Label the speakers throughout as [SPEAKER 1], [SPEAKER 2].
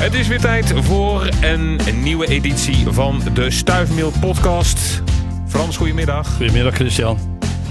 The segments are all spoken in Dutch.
[SPEAKER 1] Het is weer tijd voor een nieuwe editie van de Stuifmeel podcast. Frans, goedemiddag.
[SPEAKER 2] Goedemiddag Christian.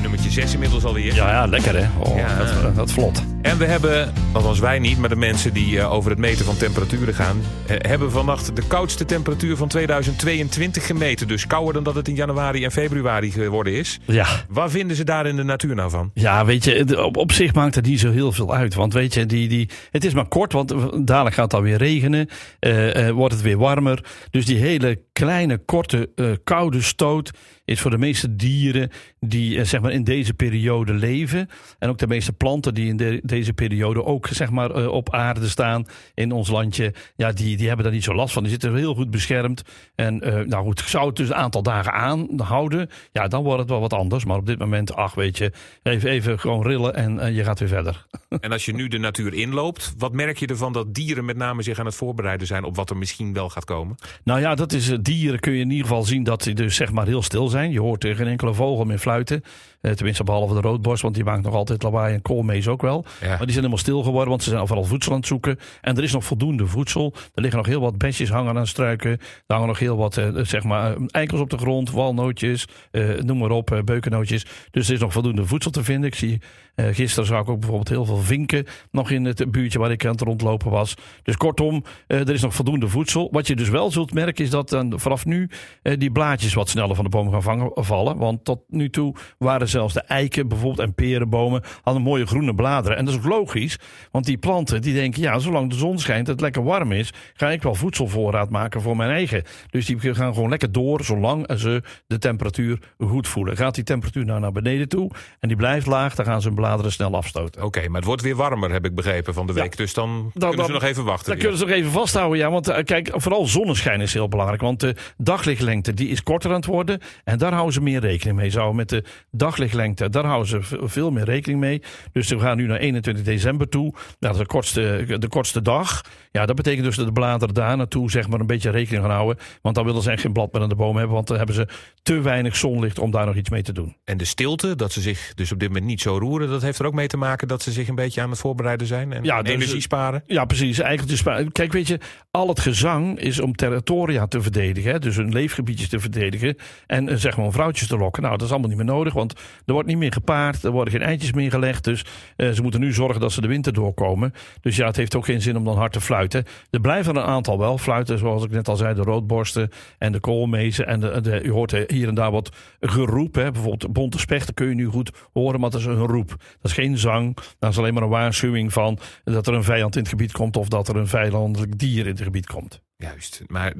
[SPEAKER 1] Nummertje 6 inmiddels alweer.
[SPEAKER 2] Ja, ja lekker hè. Oh,
[SPEAKER 1] Ja.
[SPEAKER 2] Dat, dat vlot.
[SPEAKER 1] En we hebben, althans wij niet, maar de mensen die eh, over het meten van temperaturen gaan, hebben vannacht de koudste temperatuur van 2022 gemeten. Dus kouder dan dat het in januari en februari geworden is.
[SPEAKER 2] Ja.
[SPEAKER 1] Waar vinden ze daar in de natuur nou van?
[SPEAKER 2] Ja, weet je, op, op zich maakt het niet zo heel veel uit. Want weet je, die, die, het is maar kort, want dadelijk gaat het alweer regenen. eh, eh, wordt het weer warmer. Dus die hele kleine, korte, koude stoot is voor de meeste dieren die zeg maar in deze periode leven. En ook de meeste planten die in de- deze periode ook zeg maar, eh, op aarde staan in ons landje. Ja, die, die hebben daar niet zo last van. Die zitten heel goed beschermd. En eh, nou goed, zou het dus een aantal dagen aanhouden. Ja, dan wordt het wel wat anders. Maar op dit moment, ach weet je, even, even gewoon rillen en eh, je gaat weer verder.
[SPEAKER 1] En als je nu de natuur inloopt, wat merk je ervan dat dieren met name zich aan het voorbereiden zijn op wat er misschien wel gaat komen?
[SPEAKER 2] Nou ja, dat is dieren kun je in ieder geval zien dat die dus zeg maar heel stil zijn. Je hoort er geen enkele vogel meer fluiten. Eh, tenminste, behalve de roodborst, want die maakt nog altijd lawaai en koolmees ook wel.
[SPEAKER 1] Ja.
[SPEAKER 2] Maar die zijn helemaal stil geworden, want ze zijn overal voedsel aan het zoeken. En er is nog voldoende voedsel. Er liggen nog heel wat besjes hangen aan struiken. Er hangen nog heel wat, eh, zeg maar, eh, eikels op de grond, walnootjes, noem maar op, beukennootjes. Dus er is nog voldoende voedsel te vinden. Ik zie, gisteren zag ik ook bijvoorbeeld heel veel vinken nog in het buurtje waar ik aan het rondlopen was. Dus kortom, er is nog voldoende voedsel. Wat je dus wel zult merken is dat dan vanaf nu die blaadjes wat sneller van de boom gaan vangen, vallen. Want tot nu toe waren zelfs de eiken bijvoorbeeld en perenbomen hadden mooie groene bladeren. En dat is ook logisch, want die planten die denken, ja, zolang de zon schijnt, het lekker warm is, ga ik wel voedselvoorraad maken voor mijn eigen. Dus die gaan gewoon lekker door, zolang ze de temperatuur goed voelen. Gaat die temperatuur nou naar beneden toe en die blijft laag, dan gaan ze hun bladeren snel afstoten.
[SPEAKER 1] Oké, maar het wordt weer warmer, heb ik begrepen van de
[SPEAKER 2] Ja.
[SPEAKER 1] week. Dus dan,
[SPEAKER 2] Dan-
[SPEAKER 1] kunnen ze nog even wachten.
[SPEAKER 2] Dan kunnen ze nog even vasthouden, ja. Want eh, kijk, vooral zonneschijn is heel belangrijk. Want de daglichtlengte die is korter aan het worden. En daar houden ze meer rekening mee. Zo met de daar houden ze veel meer rekening mee. Dus we gaan nu naar 21 december toe. Nou, dat is de kortste, de kortste dag. Ja, dat betekent dus dat de bladeren daar naartoe zeg maar een beetje rekening gaan houden. Want dan willen ze echt geen blad meer aan de boom hebben. Want dan hebben ze te weinig zonlicht om daar nog iets mee te doen.
[SPEAKER 1] En de stilte, dat ze zich dus op dit moment niet zo roeren, dat heeft er ook mee te maken dat ze zich een beetje aan het voorbereiden zijn en
[SPEAKER 2] Ja, dus-
[SPEAKER 1] energie sparen.
[SPEAKER 2] Ja, precies. Eigenlijk maar kijk, weet je, al het gezang is om territoria te verdedigen. Hè, dus hun leefgebiedjes te verdedigen. En eh, zeg maar om vrouwtjes te lokken. Nou, dat is allemaal niet meer nodig, want er wordt niet meer gepaard. Er worden geen eitjes meer gelegd. Dus eh, ze moeten nu zorgen dat ze de winter doorkomen. Dus ja, het heeft ook geen zin om dan hard te fluiten. Er blijven een aantal wel fluiten, zoals ik net al zei. De roodborsten en de koolmezen. En de, de, je hoort hier en daar wat geroep. Hè. Bijvoorbeeld bonte spechten kun je nu goed horen, maar dat is een roep. Dat is geen zang. Dat is alleen maar een waarschuwing van dat er een vijand in het gebied komt of dat er een vijandelijk dier in het gebied komt.
[SPEAKER 1] Juist. Maar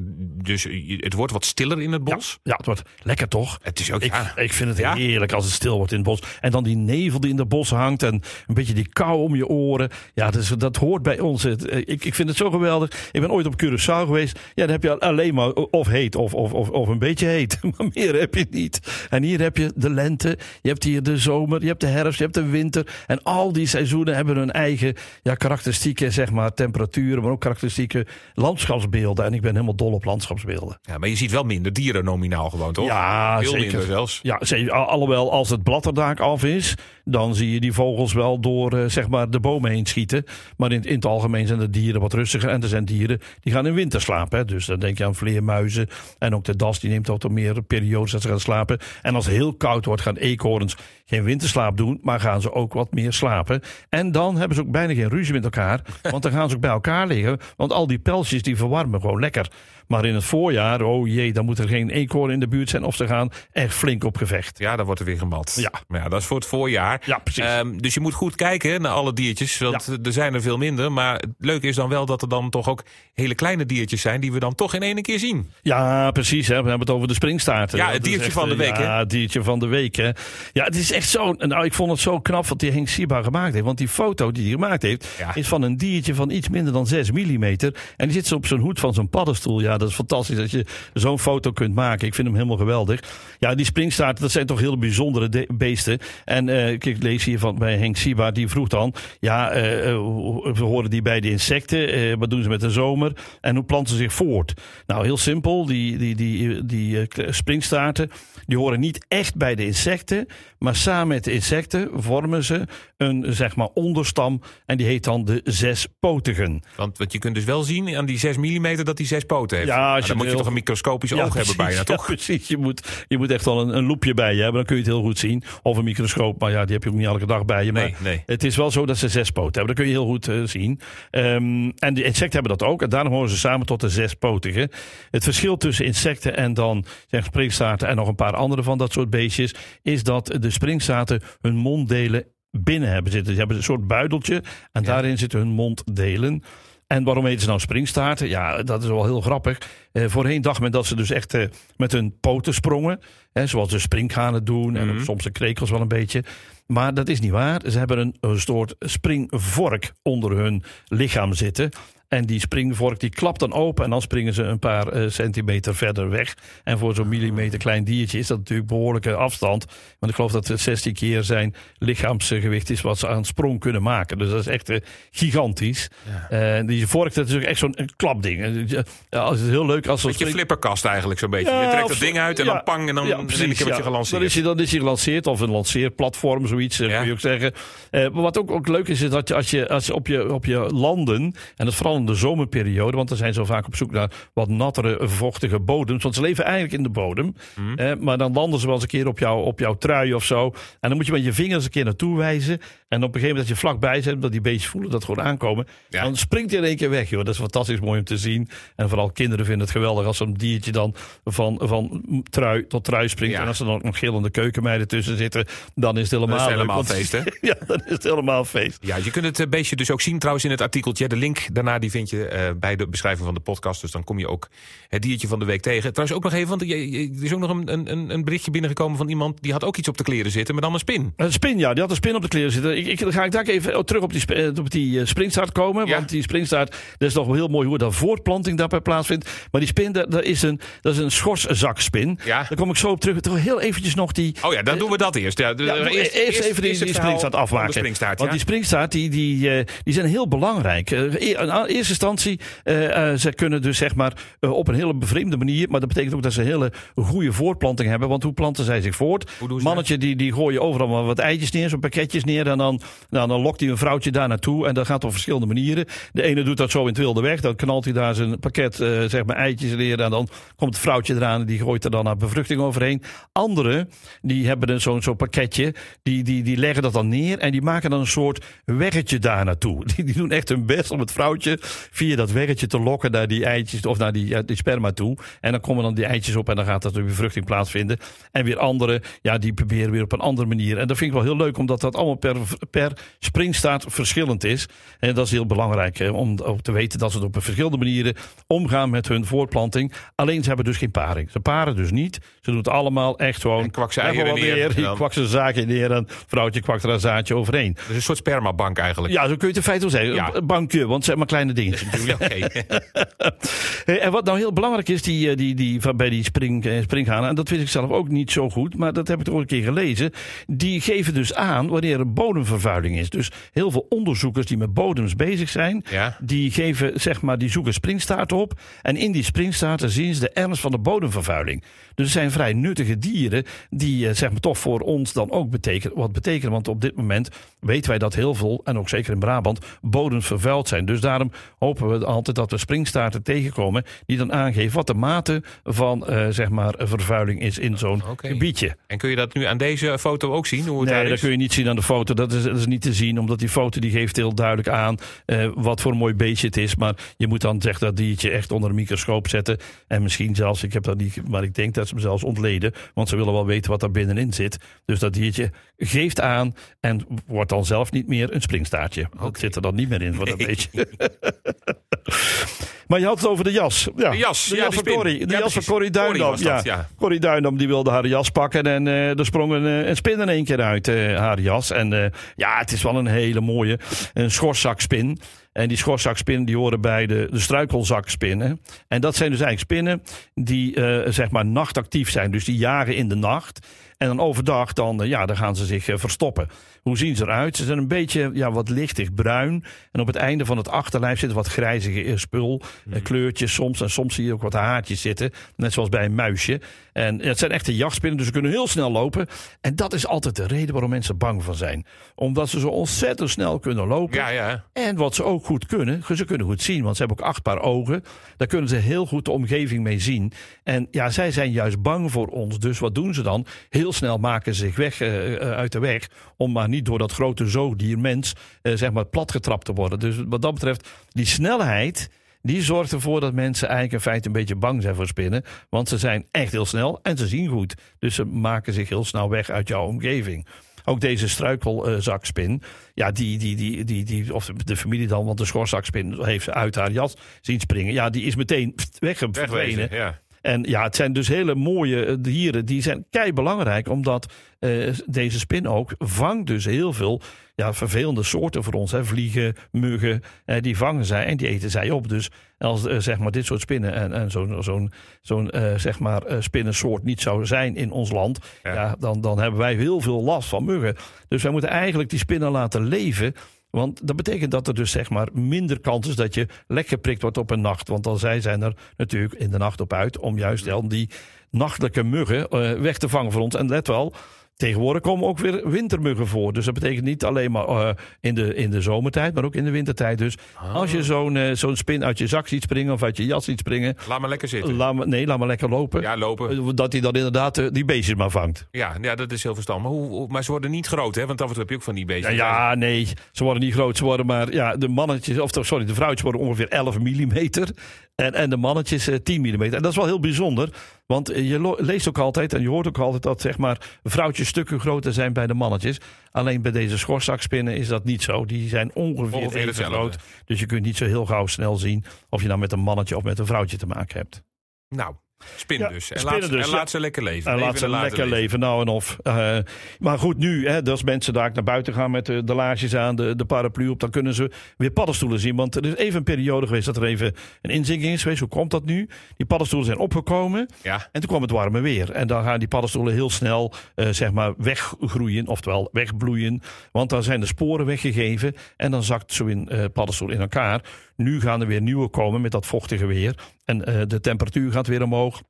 [SPEAKER 1] dus je- het wordt wat stiller in het bos.
[SPEAKER 2] Ja, het wordt lekker toch?
[SPEAKER 1] Het is ook,
[SPEAKER 2] Ik,
[SPEAKER 1] ja.
[SPEAKER 2] ik vind het
[SPEAKER 1] Ja?
[SPEAKER 2] heerlijk als het stil wordt in het bos. En dan die nevel die in het bos hangt en een beetje die kou om je oren. Ja, dus, dat hoort bij ons. Eh, ik, ik vind het zo geweldig. Ik ben ooit op Curaçao geweest. Ja, dan heb je alleen maar of heet of, of, of, of een beetje heet. Maar meer heb je niet. En hier heb je de lente, je hebt hier de zomer, je hebt de herfst, je hebt de winter. En al die seizoenen hebben hun eigen ja, karakteristieke zeg maar, temperaturen, maar ook karakteristieke landschapsbeelden. En ik ben helemaal dol op landschapsbeelden.
[SPEAKER 1] ja. Maar je ziet wel minder dieren nominaal gewoon, toch?
[SPEAKER 2] Ja,
[SPEAKER 1] Veel
[SPEAKER 2] zeker.
[SPEAKER 1] minder zelfs.
[SPEAKER 2] Ja, zeker. Al- Alhoewel, als het bladderdaak af is, dan zie je die vogels wel door eh, zeg maar de bomen heen schieten. Maar in, in het algemeen zijn de dieren wat rustiger. En er zijn dieren die gaan in winterslaap. Hè. Dus dan denk je aan vleermuizen. En ook de das, die neemt wat meer periodes dat ze gaan slapen. En als het heel koud wordt, gaan eekhoorns geen winterslaap doen. Maar gaan ze ook wat meer slapen. En dan hebben ze ook bijna geen ruzie met elkaar. Want dan gaan ze ook bij elkaar liggen. Want al die pelsjes die verwarmen gewoon lekker. Maar in het voorjaar, oh jee, dan moet er geen eekhoorn in de buurt zijn. Of ze gaan echt flink op gevecht.
[SPEAKER 1] Ja, dan wordt er weer gemat.
[SPEAKER 2] Ja.
[SPEAKER 1] Maar ja, dat is voor het voorjaar.
[SPEAKER 2] Ja, precies.
[SPEAKER 1] Ehm, dus je moet goed kijken naar alle diertjes, want er zijn er veel minder. Maar het leuke is dan wel dat er dan toch ook hele kleine diertjes zijn die we dan toch in één keer zien.
[SPEAKER 2] Ja, precies. Hè. We hebben het over de springstaarten.
[SPEAKER 1] Ja, het diertje
[SPEAKER 2] echt,
[SPEAKER 1] van de
[SPEAKER 2] eh,
[SPEAKER 1] week, hè?
[SPEAKER 2] Ja, het diertje van de week. Hè. Ja, het is echt zo. Nou, ik vond het zo knap wat die Henk Siba gemaakt heeft. Want die foto die hij gemaakt heeft,
[SPEAKER 1] Ja.
[SPEAKER 2] is van een diertje van iets minder dan 6 mm. En die zit zo op zijn hoed van zijn paddenstoel. Ja, dat is fantastisch dat je zo'n foto kunt maken. Ik vind hem helemaal geweldig. Ja, die springstaarten, dat zijn toch hele bijzondere de- beesten. En eh, ik lees hier van bij Henk Siba, die vroeg dan... Ja, hoe- we horen die bij de insecten. wat doen ze met de zomer? En hoe planten ze zich voort? Nou, heel simpel. Die, die, die, die springstaarten, die horen niet echt bij de insecten. Maar samen met de insecten vormen ze een, zeg maar, onderstam. En die heet dan de zespotigen.
[SPEAKER 1] Want, want je kunt dus wel zien aan die 6 mm dat hij zes poten heeft.
[SPEAKER 2] Ja, als je
[SPEAKER 1] dan moet je toch een microscopisch oog hebben bijna, toch?
[SPEAKER 2] Ja, precies. Je moet, je moet echt wel een, een loepje bij je hebben. Dan kun je het heel goed zien. Of een microscoop. Maar ja, die heb je ook niet elke dag bij je. Maar
[SPEAKER 1] Nee, nee.
[SPEAKER 2] het is wel zo dat ze zes poten hebben. Dat kun je heel goed eh, zien. Ehm, en de insecten hebben dat ook. En daarom horen ze samen tot de zespotigen. Het verschil tussen insecten en dan zeg, springstaarten en nog een paar andere van dat soort beestjes... is dat de springstaarten hun monddelen binnen hebben zitten. Ze hebben een soort buideltje en daarin zitten hun monddelen. En waarom heten ze nou springstaarten? Ja, dat is wel heel grappig. Eh, voorheen dacht men dat ze dus echt eh, met hun poten sprongen. Hè, zoals de springhanen doen en ook soms de krekels wel een beetje. Maar dat is niet waar. Ze hebben een, een soort springvork onder hun lichaam zitten. En die springvork die klapt dan open en dan springen ze een paar eh, centimeter verder weg. En voor zo'n millimeter klein diertje is dat natuurlijk behoorlijke afstand. Want ik geloof dat het 16 keer zijn lichaamsgewicht is wat ze aan sprong kunnen maken. Dus dat is echt eh, gigantisch. Eh, die vork dat is ook echt zo'n een klapding. Ja, het is heel leuk als spring-
[SPEAKER 1] flipperkast eigenlijk zo'n beetje.
[SPEAKER 2] Ja,
[SPEAKER 1] je trekt dat ding uit en
[SPEAKER 2] ja,
[SPEAKER 1] dan pang en dan
[SPEAKER 2] ja, precies,
[SPEAKER 1] je gelanceerd.
[SPEAKER 2] Dan is hij, dan is hij gelanceerd of een lanceerplatform, zoiets eh,
[SPEAKER 1] Ja.
[SPEAKER 2] kun je ook zeggen. Eh, maar wat ook, ook leuk is, is dat je als je, als je, op, je op je landen, en dat is vooral in de zomerperiode, want dan zijn ze vaak op zoek naar wat nattere, vochtige bodems. Want ze leven eigenlijk in de bodem. Eh, maar dan landen ze wel eens een keer op, jou, op jouw trui of zo. En dan moet je met je vingers een keer naartoe wijzen. En op een gegeven moment dat je vlakbij bent, dat die beestjes voelen dat gewoon aankomen.
[SPEAKER 1] Ja.
[SPEAKER 2] Dan springt hij in één keer weg, joh. Dat is fantastisch mooi om te zien. En vooral kinderen vinden het geweldig als zo'n diertje dan van, van trui tot trui springt.
[SPEAKER 1] Ja.
[SPEAKER 2] En als er dan nog gillende keukenmeiden tussen zitten, dan is het helemaal,
[SPEAKER 1] Dat is helemaal feest, hè?
[SPEAKER 2] ja, dan is het helemaal feest.
[SPEAKER 1] Ja, je kunt het eh, beestje dus ook zien trouwens in het artikeltje. De link daarna die vind je eh, bij de beschrijving van de podcast. Dus dan kom je ook het diertje van de week tegen. Trouwens ook nog even, want er is ook nog een, een, een berichtje binnengekomen van iemand... die had ook iets op de kleren zitten, maar dan een spin.
[SPEAKER 2] Een spin, ja, die had een spin op de kleren zitten. Ik, ik, dan ga ik daar even terug op die, eh, op die eh, springstaart komen.
[SPEAKER 1] Ja.
[SPEAKER 2] Want die springstaart, dat is nog wel heel mooi hoe dat voortplanting daarbij plaatsvindt. Maar die spin, dat, dat is een, dat is een schorszakspin.
[SPEAKER 1] Ja.
[SPEAKER 2] Daar kom ik zo op terug. Toch heel eventjes nog die,
[SPEAKER 1] Oh ja, dan doen we dat eerst. Ja, eh,
[SPEAKER 2] doe eerst, even die,
[SPEAKER 1] het
[SPEAKER 2] die
[SPEAKER 1] verhaal
[SPEAKER 2] springstaart
[SPEAKER 1] van
[SPEAKER 2] afmaken. Want die springstaart die, die, eh, die zijn heel belangrijk. Eh, e- in eerste instantie, eh, eh, ze kunnen dus zeg maar eh, op een hele bevreemde manier. Maar dat betekent ook dat ze een hele goede voortplanting hebben. Want hoe planten zij zich voort? Mannetje die, die gooien overal maar wat eitjes neer, zo'n pakketjes neer. En dan, nou, dan lokt hij een vrouwtje daar naartoe. En dat gaat op verschillende manieren. De ene doet dat zo in het wilde weg. Dan knalt hij daar zijn pakket eh, zeg maar eitjes neer. En dan komt het vrouwtje eraan en die gooit er dan naar bevruchting overheen. Anderen, die hebben zo'n zo'n pakketje. Die, die, die leggen dat dan neer en die maken dan een soort weggetje daar naartoe. Die, die doen echt hun best om het vrouwtje via dat weggetje te lokken naar die eitjes of naar die, ja, die sperma toe. En dan komen dan die eitjes op en dan gaat dat de bevruchting plaatsvinden. En weer anderen, ja, die proberen weer op een andere manier. En dat vind ik wel heel leuk, omdat dat allemaal per, per springstaat verschillend is. En dat is heel belangrijk hè, om te weten dat ze op verschillende manieren omgaan met hun voortplanting. Alleen ze hebben dus geen paring. Ze paren dus niet. Ze doen het allemaal echt gewoon.
[SPEAKER 1] En kwak ze eieren neer
[SPEAKER 2] Die kwak ze een zaakje neer en vrouwtje kwakt er een zaadje overheen.
[SPEAKER 1] Dus een soort spermabank eigenlijk.
[SPEAKER 2] Ja, zo kun je het in feite wel zeggen.
[SPEAKER 1] Ja.
[SPEAKER 2] Een bankje, want zijn maar kleine dingetjes. Hey, en wat nou heel belangrijk is die, eh, die, die, van bij die spring, eh, springhanen, en dat wist ik zelf ook niet zo goed, maar dat heb ik toch een keer gelezen. Die geven dus aan wanneer er bodemvervuiling is. Dus heel veel onderzoekers die met bodems bezig zijn,
[SPEAKER 1] Ja.
[SPEAKER 2] die geven, zeg maar, die zoeken springstaart op. En in die springstaarten zien ze de ernst van de bodemvervuiling. Dus het zijn vrij nuttige dieren die, eh, zeg maar, toch voor ons dan ook betekenen, wat betekenen. Want op dit moment weten wij dat heel veel, en ook zeker in Brabant, bodems vervuild zijn. Dus daarom hopen we altijd dat we springstaarten tegenkomen die dan aangeven wat de mate van, eh, zeg maar, vervuiling is in zo'n gebiedje.
[SPEAKER 1] En kun je dat nu aan deze foto ook zien? Hoe het
[SPEAKER 2] Nee,
[SPEAKER 1] daar
[SPEAKER 2] dat kun je niet zien aan de foto. Dat is, dat is niet te zien, omdat die foto die geeft heel duidelijk aan eh, wat voor een mooi beestje het is. Maar je moet dan zeg dat diertje echt onder een microscoop zetten. En misschien zelfs, ik heb dat niet, maar ik denk dat ze hem zelfs ontleden. Want ze willen wel weten wat daar binnenin zit. Dus dat diertje geeft aan en wordt dan zelf niet meer een springstaartje. Dat
[SPEAKER 1] Oké.
[SPEAKER 2] zit er dan niet meer in voor dat beestje. Maar je had het over de jas. Ja.
[SPEAKER 1] De jas,
[SPEAKER 2] de
[SPEAKER 1] ja,
[SPEAKER 2] jas
[SPEAKER 1] die
[SPEAKER 2] van. Corrie. De
[SPEAKER 1] Ja,
[SPEAKER 2] jas van. Corrie Duindam.
[SPEAKER 1] dat, ja.
[SPEAKER 2] Corrie Duindam die wilde haar jas pakken en eh, er sprong een, eh, een spin in één keer uit eh, haar jas. En ja, het is wel een hele mooie een schorszakspin. En die schorzakspinnen die horen bij de, de struikelzakspinnen. En dat zijn dus eigenlijk spinnen die uh, zeg maar nachtactief zijn. Dus die jagen in de nacht. En dan overdag dan, ja, dan gaan ze zich verstoppen. Hoe zien ze eruit? Ze zijn een beetje ja, wat lichtig bruin. En op het einde van het achterlijf zit wat grijzige spul. Hmm. Kleurtjes soms. En soms zie je ook wat haartjes zitten. Net zoals bij een muisje. En het zijn echte jachtspinnen, dus ze kunnen heel snel lopen. En dat is altijd de reden waarom mensen bang van zijn. Omdat ze zo ontzettend snel kunnen lopen.
[SPEAKER 1] Ja, ja.
[SPEAKER 2] En wat ze ook goed kunnen, ze kunnen goed zien, want ze hebben ook acht paar ogen. Daar kunnen ze heel goed de omgeving mee zien. En ja, zij zijn juist bang voor ons. Dus wat doen ze dan? Heel snel maken ze zich weg uh, uit de weg. Om maar niet door dat grote zoogdier mens, uh, zeg maar, platgetrapt te worden. Dus wat dat betreft, die snelheid die zorgt ervoor dat mensen eigenlijk in feite een beetje bang zijn voor spinnen. Want ze zijn echt heel snel en ze zien goed. Dus ze maken zich heel snel weg uit jouw omgeving. Ook deze struikelzakspin, ja, die, die, die, die, die, of de familie dan, want de schorzakspin heeft ze uit haar jas zien springen. Ja, die is meteen weggevenen. Ja. En ja, het zijn dus hele mooie eh, dieren. Die zijn kei belangrijk, omdat uh, deze spin ook vangt dus heel veel ja, vervelende soorten voor ons. Hè. Vliegen, muggen, eh, die vangen zij en die eten zij op. Dus als uh, zeg maar dit soort spinnen en, en zo'n zo'n zo'n uh, zeg maar spinnensoort niet zou zijn in ons land, ja. dan, dan hebben wij heel veel last van muggen. Dus wij moeten eigenlijk die spinnen laten leven. Want dat betekent dat er dus zeg maar minder kans is dat je lek geprikt wordt op een nacht. Want dan zij zijn er natuurlijk in de nacht op uit om juist dan die nachtelijke muggen weg te vangen voor ons. En let wel, Tegenwoordig komen ook weer wintermuggen voor. Dus dat betekent niet alleen maar uh, in, de, in de zomertijd, maar ook in de wintertijd. Dus ah. als je zo'n uh, zo'n spin uit je zak ziet springen of uit je jas ziet springen.
[SPEAKER 1] Laat maar lekker zitten.
[SPEAKER 2] Laat maar, nee, laat maar lekker lopen.
[SPEAKER 1] Ja, lopen.
[SPEAKER 2] Dat hij dan inderdaad die beestjes maar vangt.
[SPEAKER 1] Ja, ja dat is heel verstandig. Maar, hoe, maar ze worden niet groot, hè? Want af en toe heb je ook van die beestjes.
[SPEAKER 2] Ja, ja, nee, ze worden niet groot. Ze worden maar, ja, de mannetjes, of sorry, de vrouwtjes worden ongeveer 11 mm. En, en de mannetjes 10 mm. En dat is wel heel bijzonder. Want je leest ook altijd en je hoort ook altijd dat zeg maar, vrouwtjes stukken groter zijn bij de mannetjes. Alleen bij deze schorzakspinnen is dat niet zo. Die zijn ongeveer, ongeveer even groot. Dus je kunt niet zo heel gauw snel zien of je nou met een mannetje of met een vrouwtje te maken hebt.
[SPEAKER 1] Nou, Spin dus. En, laat, dus. en laat ze lekker leven.
[SPEAKER 2] En laat ze lekker leven. Nou en of. Uh, maar goed, nu, hè, als mensen daar naar buiten gaan met de, de laarsjes aan, de, de paraplu op, dan kunnen ze weer paddenstoelen zien. Want er is even een periode geweest dat er even een inzinking is geweest. Hoe komt dat nu? Die paddenstoelen zijn opgekomen. Ja. En toen kwam het warme weer. En dan gaan die paddenstoelen heel snel, uh, zeg maar, weggroeien. Oftewel wegbloeien. Want dan zijn de sporen weggegeven. En dan zakt zo'n uh, paddenstoel in elkaar. Nu gaan er weer nieuwe komen met dat vochtige weer. En uh, de temperatuur gaat weer omhoog.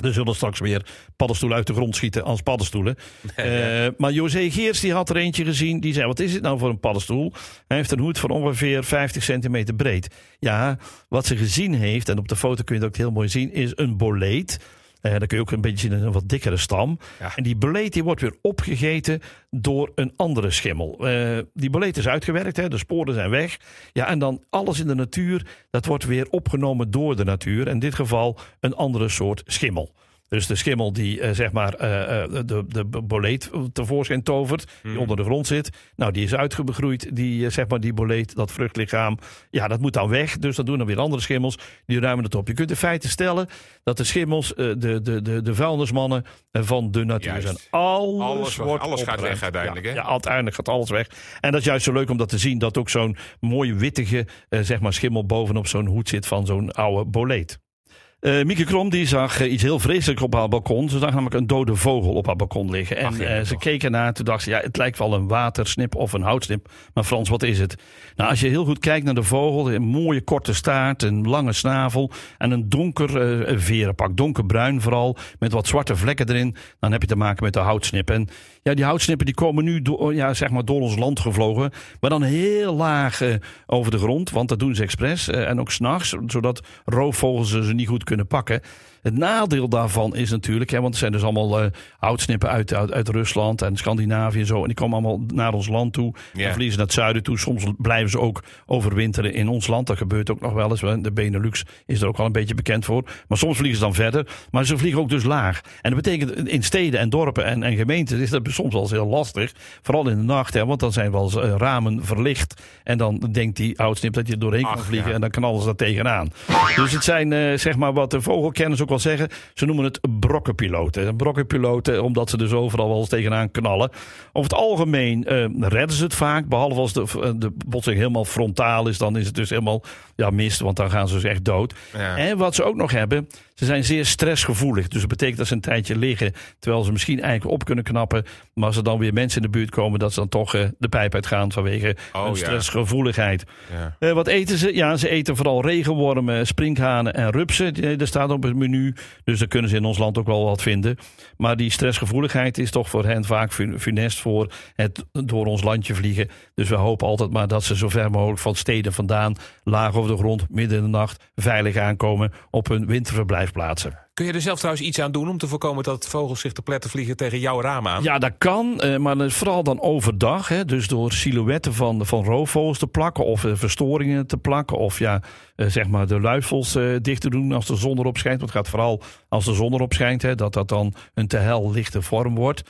[SPEAKER 2] Er zullen straks weer paddenstoelen uit de grond schieten als paddenstoelen. uh, maar José Geers die had er eentje gezien. Die zei, wat is dit nou voor een paddenstoel? Hij heeft een hoed van ongeveer 50 centimeter breed. Ja, wat ze gezien heeft, en op de foto kun je dat ook heel mooi zien... is een boleet uh, dan kun je ook een beetje zien een wat dikkere stam. En die boleet die wordt weer opgegeten door een andere schimmel. Uh, die boleet is uitgewerkt, hè, de sporen zijn weg. Ja, en dan alles in de natuur, dat wordt weer opgenomen door de natuur. In dit geval een andere soort schimmel. Dus de schimmel die uh, zeg maar uh, de, de boleet tevoorschijn tovert, die hmm. onder de grond zit. Nou, die is uitgegroeid, die, zeg maar die boleet, dat vruchtlichaam. Ja, dat moet dan weg. Dus dat doen dan weer andere schimmels. Die ruimen het op. Je kunt in feite stellen dat de schimmels de, de, de, de vuilnismannen van de natuur zijn. Alles, alles, wordt
[SPEAKER 1] alles gaat weg uiteindelijk.
[SPEAKER 2] Ja, hè? ja, uiteindelijk gaat alles weg. En dat is juist zo leuk om dat te zien. Dat ook zo'n mooie wittige zeg maar schimmel bovenop zo'n hoed zit van zo'n oude boleet. Uh, Mieke Krom die zag uh, iets heel vreselijks op haar balkon. Ze zag namelijk een dode vogel op haar balkon liggen. En uh, ze keken naar toen dacht ze, ja, het lijkt wel een watersnip of een houtsnip. Maar Frans, wat is het? Nou, als je heel goed kijkt naar de vogel, een mooie korte staart, een lange snavel en een donker verenpak, donkerbruin vooral, met wat zwarte vlekken erin, dan heb je te maken met de houtsnip. En ja, die houtsnippen die komen nu door, ja, zeg maar door ons land gevlogen, maar dan heel laag over de grond, want dat doen ze expres en ook s'nachts, zodat roofvogels ze niet goed kunnen kunnen pakken. Het nadeel daarvan is natuurlijk, hè, want het zijn dus allemaal uh, houtsnippen uit, uit, uit, Rusland en Scandinavië en zo. En die komen allemaal naar ons land toe. En vliegen naar het zuiden toe. Soms blijven ze ook overwinteren in ons land. Dat gebeurt ook nog wel eens. De Benelux is er ook al een beetje bekend voor. Maar soms vliegen ze dan verder. Maar ze vliegen ook dus laag. En dat betekent in steden en dorpen en, en gemeenten is dat soms wel eens heel lastig. Vooral in de nacht, hè, want dan zijn wel eens uh, ramen verlicht. En dan denkt die houtsnip dat je er doorheen Ach, kan vliegen. Ja. En dan knallen ze daar tegenaan. Dus het zijn uh, zeg maar wat de vogelkenners ook wel zeggen, ze noemen het brokkenpiloten. Brokkenpiloten, omdat ze dus overal wel eens tegenaan knallen. Over het algemeen uh, redden ze het vaak, behalve als de, de botsing helemaal frontaal is, dan is het dus helemaal ja, mist, want dan gaan ze dus echt dood. Ja. En wat ze ook nog hebben, ze zijn zeer stressgevoelig. Dus dat betekent dat ze een tijdje liggen, terwijl ze misschien eigenlijk op kunnen knappen. Maar als er dan weer mensen in de buurt komen, dat ze dan toch uh, de pijp uitgaan vanwege oh, hun stressgevoeligheid. Ja. Uh, wat eten ze? Ja, ze eten vooral regenwormen, sprinkhanen en rupsen. Dat staat op het menu, dus daar kunnen ze in ons land ook wel wat vinden. Maar die stressgevoeligheid is toch voor hen vaak funest voor het door ons landje vliegen. Dus we hopen altijd maar dat ze zo ver mogelijk van steden vandaan, laag over grond, midden in de nacht, veilig aankomen op hun winterverblijfplaatsen.
[SPEAKER 1] Kun je er zelf trouwens iets aan doen om te voorkomen dat vogels zich te pletten vliegen tegen jouw raam aan?
[SPEAKER 2] Ja, dat kan, eh, maar vooral dan overdag. Hè, dus door silhouetten van, van roofvogels te plakken of eh, verstoringen te plakken. Of ja, eh, zeg maar de luifels dicht te doen als de zon erop schijnt. Want het gaat vooral als de zon erop schijnt, hè, dat dat dan een te hel lichte vorm wordt.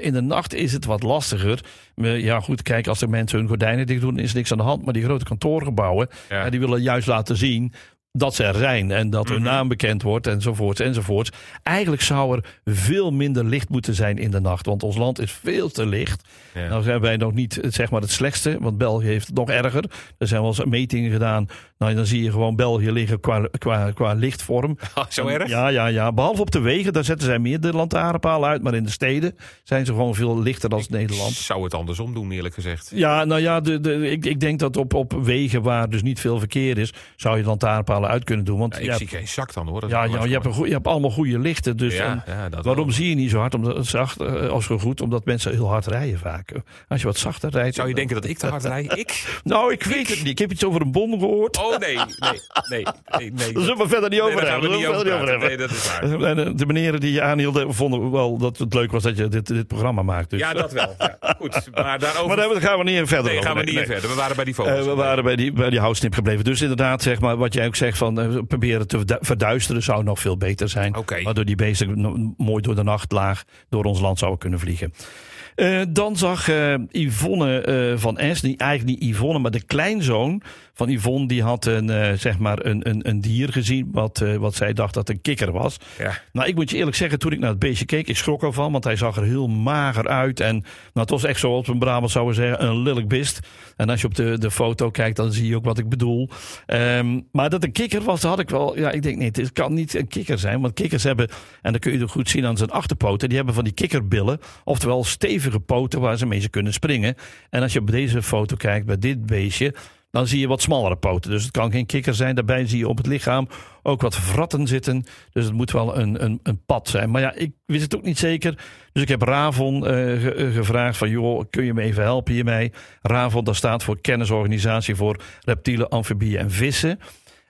[SPEAKER 2] in de nacht is het wat lastiger. ja goed, kijk, als de mensen hun gordijnen dicht doen is niks aan de hand. Maar die grote kantoorgebouwen, die willen juist laten zien dat ze er zijn en dat hun mhm. naam bekend wordt enzovoorts enzovoorts. Eigenlijk zou er veel minder licht moeten zijn in de nacht, want ons land is veel te licht. Nou zijn wij nog niet zeg maar het slechtste, want België heeft het nog erger. Er zijn wel eens metingen gedaan, nou dan zie je gewoon België liggen qua, qua, qua lichtvorm.
[SPEAKER 1] Oh, zo erg?
[SPEAKER 2] Ja, ja, ja. Behalve op de wegen, daar zetten zij meer de lantaarnpalen uit, maar in de steden zijn ze gewoon veel lichter dan Nederland.
[SPEAKER 1] zou het andersom doen, eerlijk gezegd.
[SPEAKER 2] Ja, nou ja, de, de, ik, ik denk dat op, op wegen waar dus niet veel verkeer is, zou je lantaarnpalen uit kunnen doen. Want
[SPEAKER 1] ik zie geen zak dan hoor.
[SPEAKER 2] ja, ja je, hebt een je hebt allemaal goede lichten. Dus ja, waarom zie je niet zo hard omdat, zacht, uh, als zo goed? Omdat mensen heel hard rijden vaak. Als je wat zachter rijdt.
[SPEAKER 1] Zou je denken dat ik te hard rijd? Ik?
[SPEAKER 2] nou, ik weet het niet. Ik heb iets over een bon gehoord.
[SPEAKER 1] Oh nee, nee, nee. nee, nee.
[SPEAKER 2] Daar zullen we verder niet over hebben.
[SPEAKER 1] over Nee, dat is waar. En
[SPEAKER 2] eh, de meneren die je aanhielden vonden wel dat het leuk was dat je dit, dit programma maakt.
[SPEAKER 1] Dus. Ja, dat wel. Ja, goed. Maar daarover...
[SPEAKER 2] Maar daar gaan we niet verder
[SPEAKER 1] Nee, gaan we niet verder. We waren bij die foto's. Uh,
[SPEAKER 2] we waren bij die, bij die gebleven. Dus inderdaad, zeg maar, wat jij ook zegt van proberen te verduisteren zou nog veel beter zijn. Waardoor die beesten mooi door de nacht laag door ons land zouden kunnen vliegen. Uh, dan zag uh, Yvonne uh, van Es, die, eigenlijk niet Yvonne, maar de kleinzoon van Yvonne, die had een, uh, zeg maar een, een, een dier gezien wat, wat zij dacht dat een kikker was. Ja. Nou, ik moet je eerlijk zeggen, toen ik naar het beestje keek, ik schrok ervan, want hij zag er heel mager uit. En nou, het was echt zoals een Brabant zouden zeggen, een lelijk bist. En als je op de, de foto kijkt, dan zie je ook wat ik bedoel. Um, maar dat een kikker was, had ik wel, ja, ik denk nee, het kan niet een kikker zijn. Want kikkers hebben, en dat kun je goed zien aan zijn achterpoten, die hebben van die kikkerbillen, oftewel stevig poten waar ze mee kunnen springen. En als je op deze foto kijkt bij dit beestje, dan zie je wat smallere poten. Dus het kan geen kikker zijn. Daarbij zie je op het lichaam ook wat vratten zitten. Dus het moet wel een, een, een pad zijn. Maar ja, ik wist het ook niet zeker. Dus ik heb Ravon uh, gevraagd van... joh, kun je me even helpen hiermee? Ravon, dat staat voor Kennisorganisatie voor Reptielen, Amfibieën en Vissen.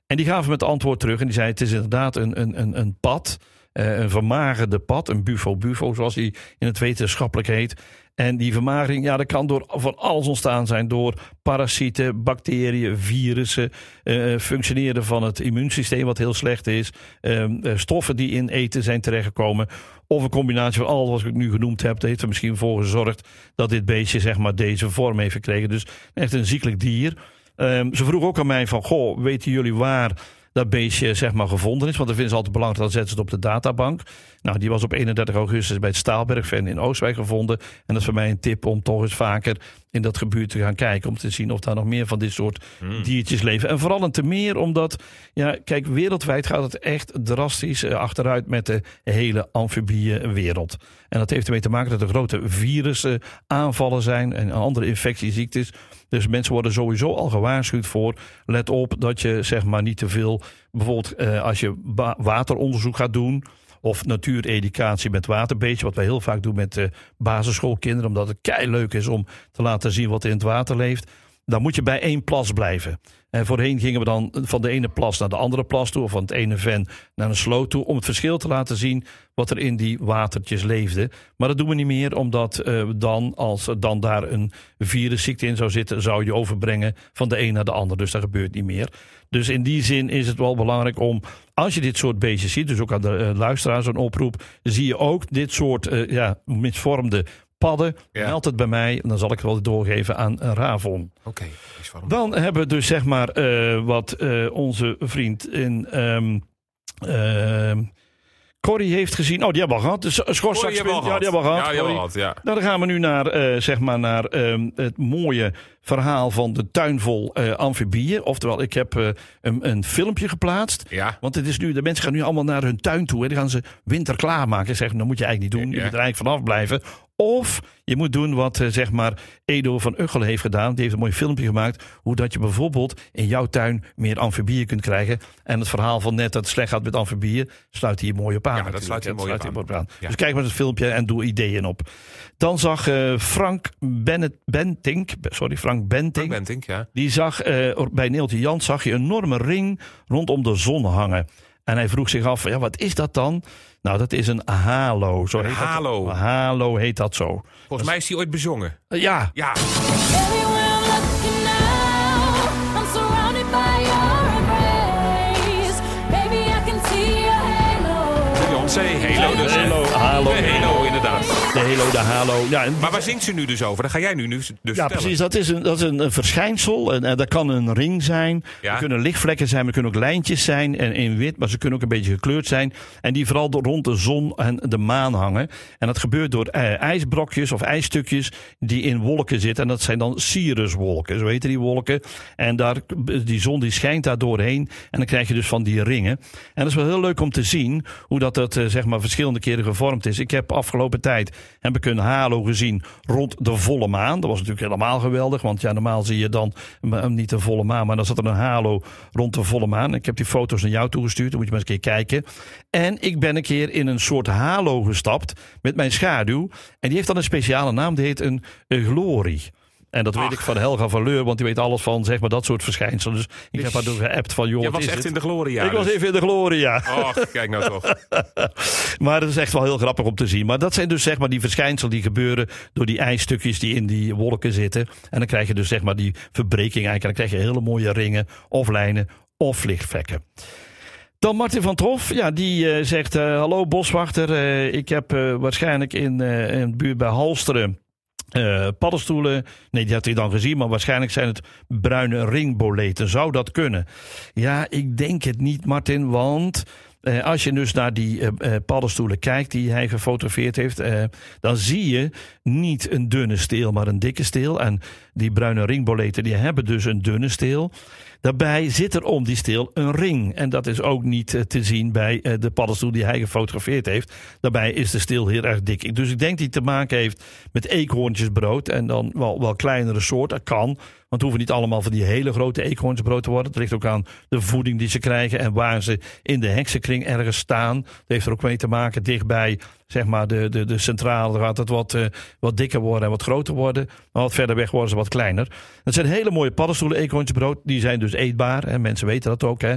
[SPEAKER 2] En die gaven me het antwoord terug. En die zei, het is inderdaad een, een, een, een pad... Uh, een vermagerde pad, een bufo-bufo zoals die in het wetenschappelijk heet. En die vermagering, ja, dat kan door van alles ontstaan zijn. Door parasieten, bacteriën, virussen, uh, functioneren van het immuunsysteem wat heel slecht is. Uh, stoffen die in eten zijn terechtgekomen. Of een combinatie van alles wat ik nu genoemd heb. Dat heeft er misschien voor gezorgd dat dit beestje zeg maar deze vorm heeft gekregen. Dus echt een ziekelijk dier. Uh, ze vroeg ook aan mij van, goh, weten jullie waar dat beestje zeg maar gevonden is. Want dat vinden ze altijd belangrijk, dan zetten ze het op de databank. Nou, die was op 31 augustus bij het Staalbergven in Oostwijk gevonden. En dat is voor mij een tip om toch eens vaker in dat gebied te gaan kijken. Om te zien of daar nog meer van dit soort hmm. diertjes leven. En vooral een te meer omdat, ja, kijk, wereldwijd gaat het echt drastisch eh, achteruit met de hele amfibieënwereld. En dat heeft ermee te maken dat er grote virussen aanvallen zijn en andere infectieziektes. Dus mensen worden sowieso al gewaarschuwd voor. Let op dat je zeg maar niet te veel. Bijvoorbeeld eh, als je wateronderzoek gaat doen. Of natuureducatie met waterbeetje. Wat wij heel vaak doen met uh, basisschoolkinderen. Omdat het kei leuk is om te laten zien wat in het water leeft. Dan moet je bij één plas blijven. En voorheen gingen we dan van de ene plas naar de andere plas toe. Of van het ene ven naar een sloot toe. Om het verschil te laten zien wat er in die watertjes leefde. Maar dat doen we niet meer. Omdat uh, dan, als er dan daar een virusziekte in zou zitten. Zou je overbrengen van de een naar de ander. Dus dat gebeurt niet meer. Dus in die zin is het wel belangrijk om, als je dit soort beestjes ziet, dus ook aan de uh, luisteraars een oproep, zie je ook dit soort uh, ja, misvormde padden. Ja. Meld het bij mij en dan zal ik het wel doorgeven aan Ravon.
[SPEAKER 1] Oké.
[SPEAKER 2] Dan hebben we dus zeg maar uh, wat onze vriend in... Um, Corrie heeft gezien. Oh, die hebben we al gehad. Dus
[SPEAKER 1] hebben we al
[SPEAKER 2] Ja, die hebben we al gehad.
[SPEAKER 1] Ja, al gehad, ja.
[SPEAKER 2] Nou, dan gaan we nu naar, eh, zeg maar naar ehm, het mooie verhaal van de tuin vol eh, amfibieën. Oftewel, ik heb eh, een, een filmpje geplaatst.
[SPEAKER 1] Ja.
[SPEAKER 2] Want het is nu, de mensen gaan nu allemaal naar hun tuin toe. En die gaan ze winter klaarmaken. Zeggen, dat moet je eigenlijk niet doen. Je moet er eigenlijk vanaf blijven. Of je moet doen wat eh, zeg maar Edo van Uggel heeft gedaan. Die heeft een mooi filmpje gemaakt. Hoe dat je bijvoorbeeld in jouw tuin meer amfibieën kunt krijgen. En het verhaal van net dat het slecht gaat met amfibieën. Sluit hier mooi op aan.
[SPEAKER 1] Ja, dat sluit hier mooi op aan. Ja.
[SPEAKER 2] Dus kijk maar het filmpje en doe ideeën op. Dan zag eh, Frank Bennett, Bentink, sorry, Frank Bentink.
[SPEAKER 1] Frank Bentink, ja.
[SPEAKER 2] Die zag eh, bij Neeltje Jans zag je een enorme ring rondom de zon hangen. En hij vroeg zich af, ja, wat is dat dan? Nou, dat is een halo. Zo
[SPEAKER 1] Een
[SPEAKER 2] heet dat.
[SPEAKER 1] halo.
[SPEAKER 2] Een halo heet dat zo.
[SPEAKER 1] Volgens mij is die ooit bezongen.
[SPEAKER 2] Eh, ja,
[SPEAKER 1] Ja,
[SPEAKER 3] Everywhere I'm looking now, I'm surrounded by your embrace. Baby, I can see your halo.
[SPEAKER 1] Beyoncé, Halo dus.
[SPEAKER 2] Halo, halo.
[SPEAKER 1] Halo.
[SPEAKER 2] De halo, de halo. Ja, en
[SPEAKER 1] Maar waar zingt ze nu dus over? Dat ga jij nu dus
[SPEAKER 2] Ja,
[SPEAKER 1] vertellen.
[SPEAKER 2] precies. Dat is een, dat is een, verschijnsel. En, en dat kan een ring zijn.
[SPEAKER 1] Ja.
[SPEAKER 2] Er kunnen lichtvlekken zijn. Er kunnen ook lijntjes zijn. En in wit, maar ze kunnen ook een beetje gekleurd zijn. En die vooral rond de zon en de maan hangen. En dat gebeurt door eh, ijsbrokjes of ijsstukjes die in wolken zitten. En dat zijn dan cirruswolken. Zo heten die wolken. En daar, die zon die schijnt daar doorheen. En dan krijg je dus van die ringen. En dat is wel heel leuk om te zien hoe dat, dat eh, zeg maar verschillende keren gevormd is. Ik heb afgelopen tijd heb ik een halo gezien rond de volle maan. Dat was natuurlijk helemaal geweldig. Want ja, normaal zie je dan eh, niet de volle maan. Maar dan zat er een halo rond de volle maan. Ik heb die foto's naar jou toegestuurd. Dan moet je maar eens een keer kijken. En ik ben een keer in een soort halo gestapt met mijn schaduw. En die heeft dan een speciale naam. Die heet een, een glorie. En dat weet ik van Helga van Leur, want die weet alles van zeg maar, dat soort verschijnselen. Dus ik heb haar door geappt van, joh, wat
[SPEAKER 1] was echt
[SPEAKER 2] het?
[SPEAKER 1] in de gloria.
[SPEAKER 2] ik was
[SPEAKER 1] dus.
[SPEAKER 2] even in de gloria.
[SPEAKER 1] Och, kijk nou toch.
[SPEAKER 2] Maar dat is echt wel heel grappig om te zien. Maar dat zijn dus zeg maar die verschijnselen die gebeuren door die ijsstukjes die in die wolken zitten. En dan krijg je dus zeg maar die verbreking eigenlijk. En dan krijg je hele mooie ringen of lijnen of lichtvlekken. Dan Martin van Trof, ja, die eh, zegt: eh, Hallo boswachter, eh, ik heb waarschijnlijk in, in de buurt bij Halsteren eh, paddenstoelen. Nee, die had hij dan gezien, maar waarschijnlijk zijn het bruine ringboleten. Zou dat kunnen? Ja, ik denk het niet, Martin, want. eh, als je dus naar die eh, paddenstoelen kijkt die hij gefotografeerd heeft, dan zie je niet een dunne steel, maar een dikke steel. En die bruine ringboleten die hebben dus een dunne steel. Daarbij zit er om die steel een ring. En dat is ook niet eh, te zien bij eh, de paddenstoel die hij gefotografeerd heeft. Daarbij is de steel heel erg dik. Dus ik denk hij te maken heeft met eekhoorntjesbrood. En dan wel, wel kleinere soort. Dat kan. Want het hoeven niet allemaal van die hele grote eekhoornsbrood te worden. Het ligt ook aan de voeding die ze krijgen en waar ze in de heksenkring ergens staan. Dat heeft er ook mee te maken dichtbij, zeg maar, de, de, de centrale gaat het wat, eh, wat dikker worden en wat groter worden. Maar wat verder weg worden ze wat kleiner. Het zijn hele mooie paddenstoelen, eekhoornsbrood. Die zijn dus eetbaar. En mensen weten dat ook. Hè.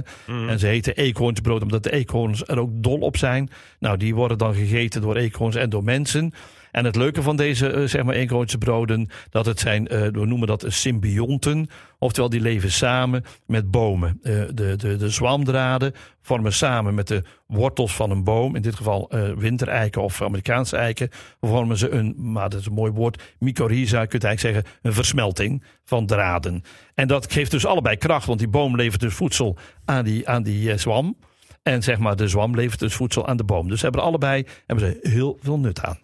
[SPEAKER 2] En ze heten eekhoornsbrood omdat de eekhoorns er ook dol op zijn. Nou, die worden dan gegeten door eekhoorns en door mensen. En het leuke van deze eh, zeg maar broden, dat het zijn, eh, we noemen dat symbionten. Oftewel, die leven samen met bomen. Eh, de, de, de zwamdraden vormen samen met de wortels van een boom, in dit geval wintereiken of Amerikaanse eiken, vormen ze een, maar dat is een mooi woord, mycorrhiza, je kunt eigenlijk zeggen, een versmelting van draden. En dat geeft dus allebei kracht, want die boom levert dus voedsel aan die, aan die zwam. En zeg maar, de zwam levert dus voedsel aan de boom. Dus ze hebben allebei hebben ze heel veel nut aan.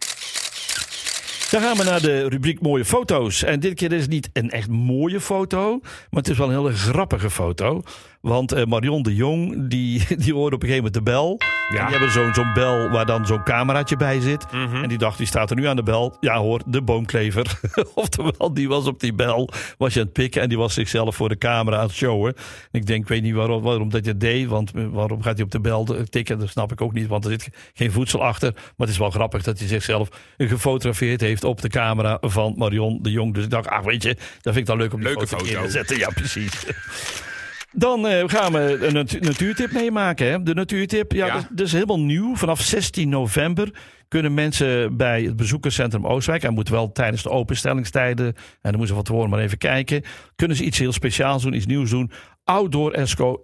[SPEAKER 2] Dan gaan we naar de rubriek mooie foto's. En dit keer is het niet een echt mooie foto, maar het is wel een hele grappige foto. Want eh, Marion de Jong, die, die hoorde op een gegeven moment de bel. En die hebben zo'n zo'n bel waar dan zo'n cameraatje bij zit. En die dacht, die staat er nu aan de bel. Ja hoor, de boomklever. Oftewel, die was op die bel, was je aan het pikken. En die was zichzelf voor de camera aan het showen. En ik denk, ik weet niet waarom, waarom dat je deed. Want eh, waarom gaat hij op de bel tikken? Dat snap ik ook niet, want er zit geen voedsel achter. Maar het is wel grappig dat hij zichzelf gefotografeerd heeft op de camera van Marion de Jong. Dus ik dacht, ach weet je, dat vind ik dan leuk om die
[SPEAKER 1] Leuke
[SPEAKER 2] foto,
[SPEAKER 1] foto.
[SPEAKER 2] te zetten. Ja, precies. Dan eh, gaan we een natu- natuurtip meemaken. Hè? De natuurtip, ja,
[SPEAKER 1] Ja.
[SPEAKER 2] Dat, dat is helemaal nieuw. Vanaf 16 november kunnen mensen bij het bezoekerscentrum Oostwijk... en moet wel tijdens de openstellingstijden... en dan moeten ze van tevoren maar even kijken... kunnen ze iets heel speciaals doen, iets nieuws doen. Outdoor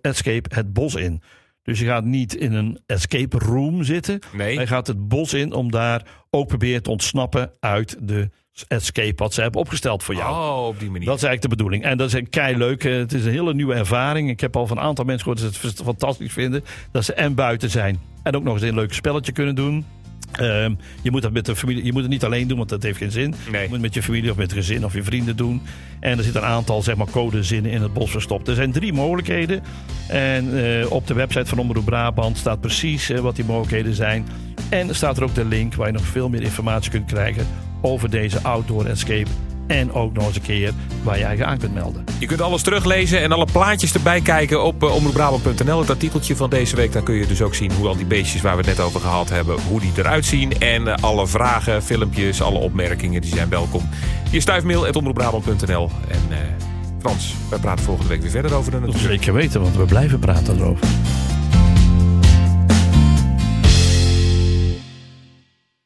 [SPEAKER 2] escape het bos in. Dus je gaat niet in een escape room zitten.
[SPEAKER 1] Nee.
[SPEAKER 2] Hij gaat het bos in om daar ook proberen te ontsnappen uit de escape wat ze hebben opgesteld voor jou.
[SPEAKER 1] Oh, op die manier.
[SPEAKER 2] Dat is eigenlijk de bedoeling. En dat is een kei leuk. Het is een hele nieuwe ervaring. Ik heb al van een aantal mensen gehoord dat ze het fantastisch vinden. Dat ze en buiten zijn. En ook nog eens een leuk spelletje kunnen doen. Ehm, je moet dat met de familie. Je moet het niet alleen doen, want dat heeft geen zin.
[SPEAKER 1] Nee.
[SPEAKER 2] Je moet het met je familie of met je gezin of je vrienden doen. En er zit een aantal zeg maar, codezinnen in het bos verstopt. Er zijn drie mogelijkheden. En eh, op de website van Omroep Brabant staat precies eh, wat die mogelijkheden zijn. En staat er ook de link waar je nog veel meer informatie kunt krijgen over deze outdoor escape. En ook nog eens een keer waar je eigen aan kunt melden.
[SPEAKER 1] Je kunt alles teruglezen en alle plaatjes erbij kijken op uh, omroepbrabant.nl. Het artikeltje van deze week, daar kun je dus ook zien hoe al die beestjes waar we het net over gehad hebben, hoe die eruit zien. En eh, alle vragen, filmpjes, alle opmerkingen, die zijn welkom. Je stuifmail.omroepbrabant.nl. En eh, Frans, wij praten volgende week weer verder over de
[SPEAKER 2] Dat
[SPEAKER 1] natuur.
[SPEAKER 2] zeker weten, want we blijven praten erover.